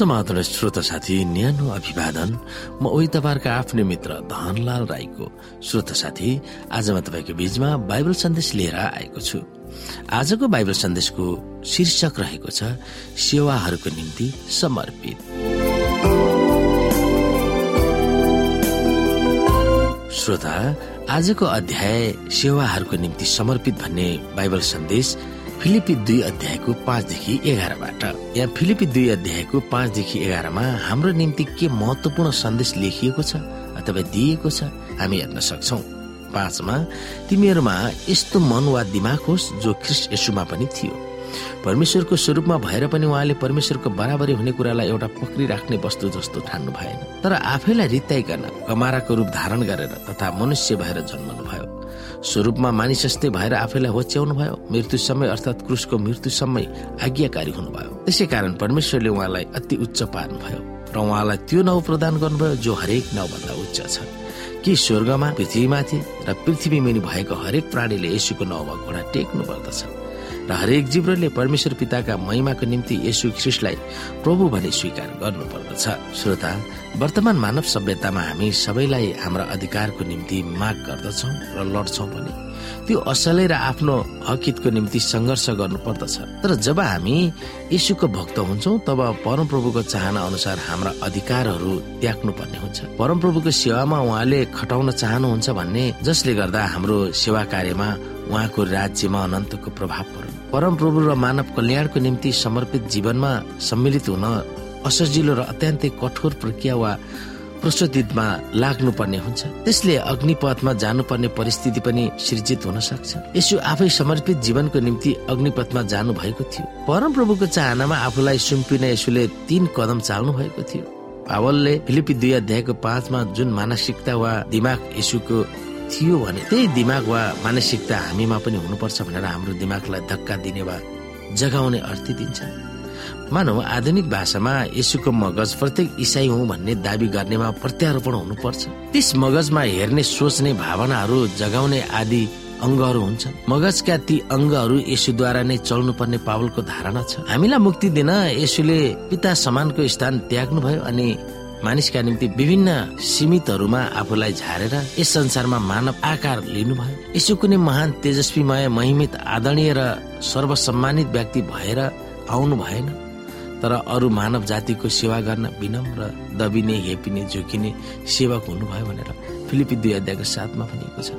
समाधान श्रोता साथी न्यानो अभिवादन। म ओइ तपाईँहरूका आफ्नै मित्र धनलाल राईको श्रोता साथी। आज म तपाईँको बीचमा बाइबल सन्देश लिएर आएको छु। आजको बाइबल सन्देशको शीर्षक रहेको छ सेवाहरूको निम्ति समर्पित। श्रोता आजको अध्याय सेवाहरूको निम्ति समर्पित भन्ने बाइबल सन्देश फिलिपी दुई अध्यायको पाँचदेखि एघारबाट। यहाँ फिलिपी दुई अध्यायको पाँचदेखि एघारमा हाम्रो निम्ति के महत्वपूर्ण सन्देश लेखिएको छ अथवा दिएको छ हामी हेर्न सक्छौ। पाँचमा तिमीहरूमा यस्तो मन वा दिमाग होस् जो ख्रिस्ट यसुमा पनि थियो। परमेश्वरको स्वरूपमा भएर पनि उहाँले परमेश्वरको बराबरी हुने कुरालाई एउटा पक्रिराख्ने वस्तु जस्तो ठान्नु भएन। तर आफैलाई रित्ताइकन कमाराको रूप धारण गरेर तथा मनुष्य भएर जन्मनु भयो स्वरूपमा मानिस जस्तै भएर आफैलाई होच्याउनु भयो मृत्यु समय अर्थात् क्रुसको मृत्यु समय आज्ञाकारी हुनुभयो। त्यसै कारण परमेश्वरले उहाँलाई अति उच्च पार्नुभयो र उहाँलाई त्यो नाउँ प्रदान गर्नुभयो जो हरेक नाउँभन्दा उच्च छ। कि स्वर्गमा पृथ्वीमाथि र पृथ्वी मुनि भएको हरेक प्राणीले यसुको नाउँमा घोडा टेक्नु पर्दछ। र हरेक जीवले परमेश्वर पिताका महिमाको निम्ति यसु ख्रिस्टलाई प्रभु भनी स्वीकार गर्नु पर्दछ श्रोता वर्तमान मानव सभ्यतामा हामी सबैलाई हाम्रा अधिकारको निम्ति माग गर्दछौ र लड्छौ पनि। त्यो असलै र आफ्नो हकितको निम्ति सङ्घर्ष गर्नु पर्दछ तर जब हामी यसुको भक्त हुन्छौ तब परमप्रभुको चाहना अनुसार हाम्रा अधिकारहरू त्याग्नु पर्ने हुन्छ। परमप्रभुको सेवामा उहाँले खटाउन चाहनुहुन्छ भन्ने जसले गर्दा हाम्रो सेवा कार्यमा उहाँको राज्यमा अनन्तको प्रभाव पर्यो परमप्रभु र मानव कल्याणको निम्ति समर्पित जीवनमा सम्मिलित हुन असजिलो र अत्यन्तै कठोर प्रक्रिया वा प्रस्तुतिमा लाग्नु पर्ने हुन्छ। त्यसले अग्निपथमा जानुपर्ने परिस्थिति पनि सृजित हुन सक्छ। यसो आफै समर्पित जीवनको निम्ति अग्निपथमा जानु भएको थियो परमप्रभुको चाहनामा आफूलाई सुम्पिन यसुले तीन कदम चाल्नु भएको थियो। पावलले फिलिपी दुई अध्यायको पाँचमा जुन मानसिकता वा दिमाग यसुको थियो भने त्यही दिमाग वा मानसिकता हामीमा पनि हुनुपर्छ भनेर हाम्रो दिमागलाई धक्का दिने वा जगाउने अर्थी दिन्छ। मानव आधुनिक भाषामा यसुको मगज प्रत्येक इसाई हुँ भन्ने दावी गर्नेमा प्रत्यारोपण हुनुपर्छ। त्यस मगजमा हेर्ने सोच्ने भावनाहरू जगाउने आदि अङ्गहरू हुन्छन् मगजका ती अङ्गहरू यसुद्वारा नै चल्नु पर्ने पावलको धारणा छ। हामीलाई मुक्ति दिन यसुले पिता समानको स्थान त्याग्नु भयो अनि मानिसका निम्ति विभिन्न सीमितहरूमा आफूलाई झारेर यस संसारमा मानव आकार लिनुभयो। यसो कुनै महान तेजस्वीमय महिमित आदरणीय र सर्वसम्मानित व्यक्ति भएर आउनु भएन। तर अरू मानव जातिको सेवा गर्न विनम्र दबिने हेपिने झुकिने सेवक हुनुभयो भनेर फिलिपी दुई अध्यायको साथमा भनिएको छ।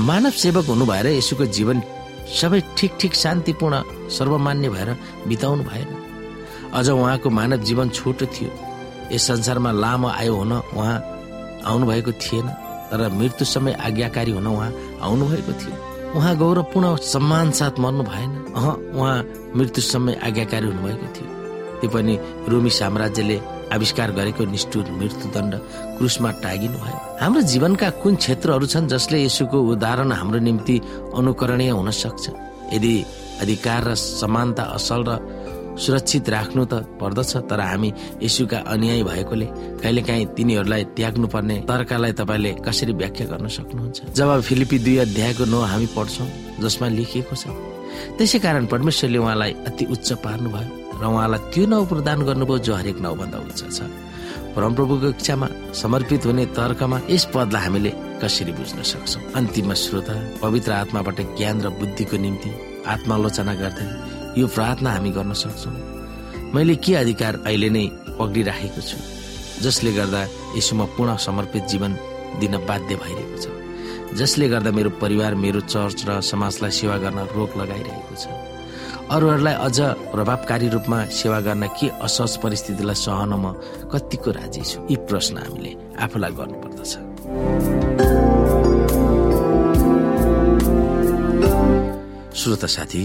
मानव सेवक हुनु भएर यसुको जीवन सबै ठिक ठिक शान्तिपूर्ण सर्वमान्य भएर बिताउनु भएन। अझ उहाँको मानव जीवन छोटो थियो। यस संसारमा लामो आयु हुन उहाँ आउनुभएको थिएन तर मृत्यु समय आज्ञाकारी हुन उहाँ आउनुभएको थियो। उहाँ गौरवपूर्ण सम्मान साथ मर्नु भएन। अह उहाँ मृत्यु समय आज्ञाकारी हुनुभएको थियो। त्यो पनि रोमी साम्राज्यले आविष्कार गरेको निष्ठुर मृत्युदण्ड क्रुसमा टागिनु भयो। हाम्रो जीवनका कुन क्षेत्रहरू छन् जसले यसुको उदाहरण हाम्रो निम्ति अनुकरणीय हुन सक्छ? यदि अधिकार र समानता असल र सुरक्षित राख्नु त पर्दछ तर हामी यसुका अनुयायी भएकोले कहिलेकाहीँ तिनीहरूलाई त्याग्नु पर्ने तर्कालाई तपाईँले कसरी व्याख्या गर्न सक्नुहुन्छ? जब फिलिपी दुई अध्यायको नो हामी पढ्छौँ जसमा लेखिएको छ त्यसै कारण परमेश्वरले उहाँलाई अति उच्च पार्नुभयो र उहाँलाई त्यो नाउँ प्रदान गर्नुभयो जो हरेक नाउँभन्दा उच्च छ। परमप्रभुको इच्छामा समर्पित हुने तर्कमा यस पदलाई हामीले कसरी बुझ्न सक्छौँ? अन्तिममा श्रोता पवित्र आत्माबाट ज्ञान र बुद्धिको निम्ति आत्मालोचना गर्दै यो प्रार्थना हामी गर्न सक्छौँ। मैले के अधिकार अहिले नै पक्रिराखेको छु जसले गर्दा यसोमा पूर्ण समर्पित जीवन दिन बाध्य भइरहेको छ जसले गर्दा मेरो परिवार मेरो चर्च र समाजलाई सेवा गर्न रोक लगाइरहेको छ। अरूहरूलाई अझ प्रभावकारी रूपमा सेवा गर्न के असहज परिस्थितिलाई सहन म कतिको राजी छु? यी प्रश्न हामीले आफूलाई गर्नुपर्दछ। श्रोता साथी